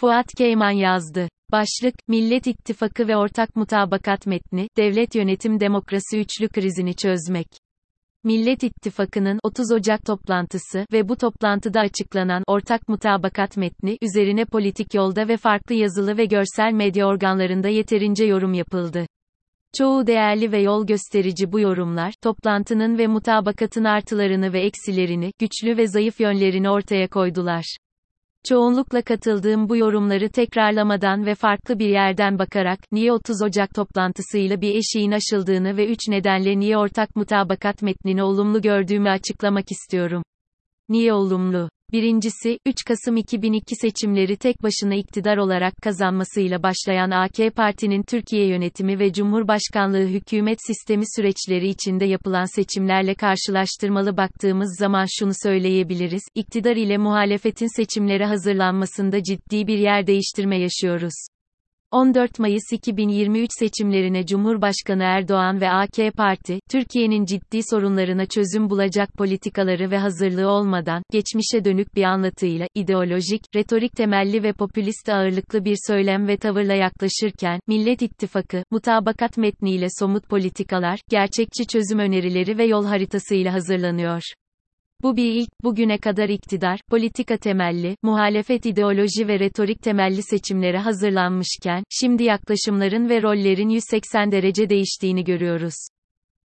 Fuat Keyman yazdı. Başlık, Millet İttifakı ve Ortak Mutabakat Metni, Devlet Yönetim Demokrasi Üçlü Krizini Çözmek. Millet İttifakı'nın 30 Ocak toplantısı ve bu toplantıda açıklanan ortak mutabakat metni üzerine politik yolda ve farklı yazılı ve görsel medya organlarında yeterince yorum yapıldı. Çoğu değerli ve yol gösterici bu yorumlar, toplantının ve mutabakatın artılarını ve eksilerini, güçlü ve zayıf yönlerini ortaya koydular. Çoğunlukla katıldığım bu yorumları tekrarlamadan ve farklı bir yerden bakarak, niye 30 Ocak toplantısıyla bir eşiğin aşıldığını ve üç nedenle niye ortak mutabakat metnini olumlu gördüğümü açıklamak istiyorum. Niye olumlu? Birincisi, 3 Kasım 2002 seçimleri tek başına iktidar olarak kazanmasıyla başlayan AK Parti'nin Türkiye yönetimi ve Cumhurbaşkanlığı hükümet sistemi süreçleri içinde yapılan seçimlerle karşılaştırmalı baktığımız zaman şunu söyleyebiliriz, iktidar ile muhalefetin seçimlere hazırlanmasında ciddi bir yer değiştirme yaşıyoruz. 14 Mayıs 2023 seçimlerine Cumhurbaşkanı Erdoğan ve AK Parti, Türkiye'nin ciddi sorunlarına çözüm bulacak politikaları ve hazırlığı olmadan, geçmişe dönük bir anlatıyla, ideolojik, retorik temelli ve popülist ağırlıklı bir söylem ve tavırla yaklaşırken, Millet İttifakı, mutabakat metniyle somut politikalar, gerçekçi çözüm önerileri ve yol haritasıyla hazırlanıyor. Bu bir ilk, bugüne kadar iktidar, politika temelli, muhalefet ideoloji ve retorik temelli seçimlere hazırlanmışken, şimdi yaklaşımların ve rollerin 180 derece değiştiğini görüyoruz.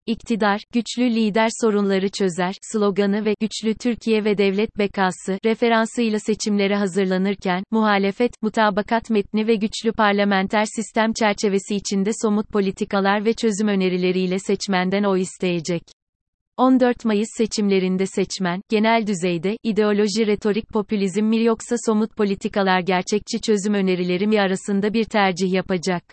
İktidar, güçlü lider sorunları çözer, sloganı ve güçlü Türkiye ve devlet bekası referansıyla seçimlere hazırlanırken, muhalefet, mutabakat metni ve güçlü parlamenter sistem çerçevesi içinde somut politikalar ve çözüm önerileriyle seçmenden oy isteyecek. 14 Mayıs seçimlerinde seçmen, genel düzeyde, ideoloji retorik popülizm mi yoksa somut politikalar gerçekçi çözüm önerileri mi arasında bir tercih yapacak.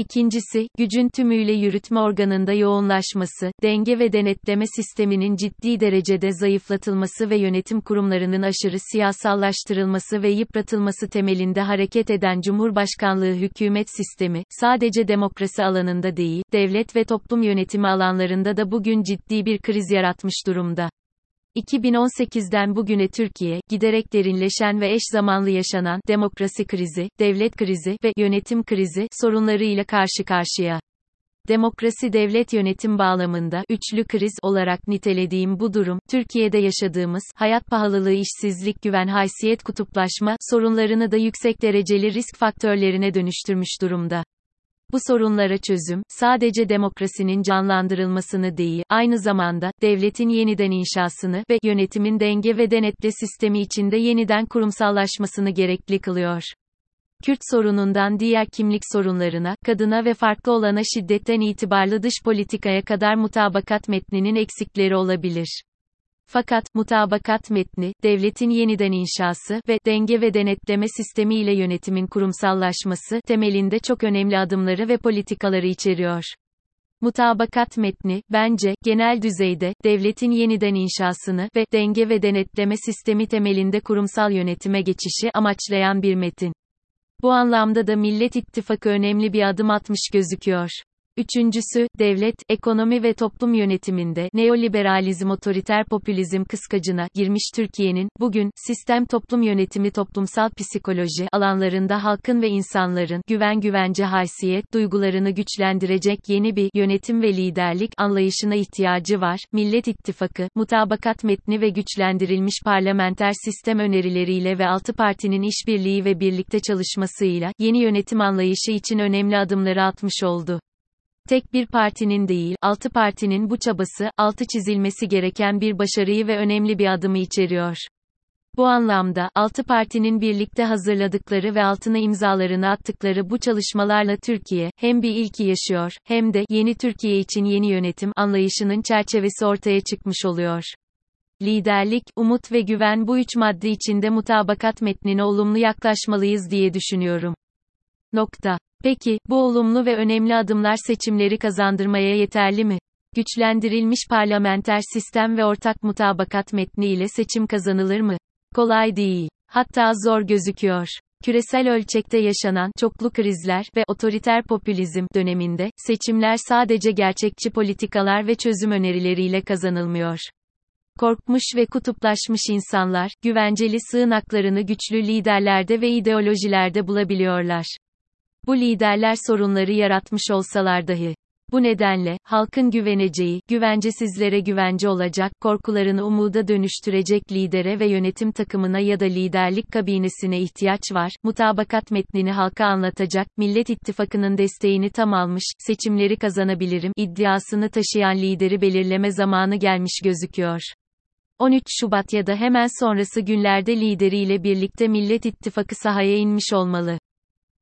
İkincisi, gücün tümüyle yürütme organında yoğunlaşması, denge ve denetleme sisteminin ciddi derecede zayıflatılması ve yönetim kurumlarının aşırı siyasallaştırılması ve yıpratılması temelinde hareket eden Cumhurbaşkanlığı hükümet sistemi, sadece demokrasi alanında değil, devlet ve toplum yönetimi alanlarında da bugün ciddi bir kriz yaratmış durumda. 2018'den bugüne Türkiye, giderek derinleşen ve eş zamanlı yaşanan demokrasi krizi, devlet krizi ve yönetim krizi sorunlarıyla karşı karşıya. Demokrasi devlet yönetim bağlamında üçlü kriz olarak nitelediğim bu durum, Türkiye'de yaşadığımız hayat pahalılığı, işsizlik, güven, haysiyet, kutuplaşma sorunlarını da yüksek dereceli risk faktörlerine dönüştürmüş durumda. Bu sorunlara çözüm, sadece demokrasinin canlandırılmasını değil, aynı zamanda, devletin yeniden inşasını ve yönetimin denge ve denetle sistemi içinde yeniden kurumsallaşmasını gerekli kılıyor. Kürt sorunundan diğer kimlik sorunlarına, kadına ve farklı olana şiddetten itibarlı dış politikaya kadar mutabakat metninin eksikleri olabilir. Fakat, mutabakat metni, devletin yeniden inşası ve denge ve denetleme sistemi ile yönetimin kurumsallaşması temelinde çok önemli adımları ve politikaları içeriyor. Mutabakat metni, bence, genel düzeyde, devletin yeniden inşasını ve denge ve denetleme sistemi temelinde kurumsal yönetime geçişi amaçlayan bir metin. Bu anlamda da Millet İttifakı önemli bir adım atmış gözüküyor. Üçüncüsü, devlet, ekonomi ve toplum yönetiminde neoliberalizm otoriter popülizm kıskacına girmiş Türkiye'nin, bugün, sistem toplum yönetimi toplumsal psikoloji alanlarında halkın ve insanların güven güvence haysiyet duygularını güçlendirecek yeni bir yönetim ve liderlik anlayışına ihtiyacı var. Millet İttifakı, mutabakat metni ve güçlendirilmiş parlamenter sistem önerileriyle ve altı partinin işbirliği ve birlikte çalışmasıyla yeni yönetim anlayışı için önemli adımları atmış oldu. Tek bir partinin değil, altı partinin bu çabası, altı çizilmesi gereken bir başarıyı ve önemli bir adımı içeriyor. Bu anlamda, altı partinin birlikte hazırladıkları ve altına imzalarını attıkları bu çalışmalarla Türkiye, hem bir ilki yaşıyor, hem de, yeni Türkiye için yeni yönetim anlayışının çerçevesi ortaya çıkmış oluyor. Liderlik, umut ve güven bu üç madde içinde mutabakat metnine olumlu yaklaşmalıyız diye düşünüyorum. Nokta. Peki, bu olumlu ve önemli adımlar seçimleri kazandırmaya yeterli mi? Güçlendirilmiş parlamenter sistem ve ortak mutabakat metni ile seçim kazanılır mı? Kolay değil. Hatta zor gözüküyor. Küresel ölçekte yaşanan çoklu krizler ve otoriter popülizm döneminde seçimler sadece gerçekçi politikalar ve çözüm önerileriyle kazanılmıyor. Korkmuş ve kutuplaşmış insanlar, güvenceli sığınaklarını güçlü liderlerde ve ideolojilerde bulabiliyorlar. Bu liderler sorunları yaratmış olsalar dahi. Bu nedenle, halkın güveneceği, güvencesizlere güvence olacak, korkularını umuda dönüştürecek lidere ve yönetim takımına ya da liderlik kabinesine ihtiyaç var, mutabakat metnini halka anlatacak, Millet İttifakı'nın desteğini tam almış, seçimleri kazanabilirim, iddiasını taşıyan lideri belirleme zamanı gelmiş gözüküyor. 13 Şubat ya da hemen sonrası günlerde lideriyle birlikte Millet İttifakı sahaya inmiş olmalı.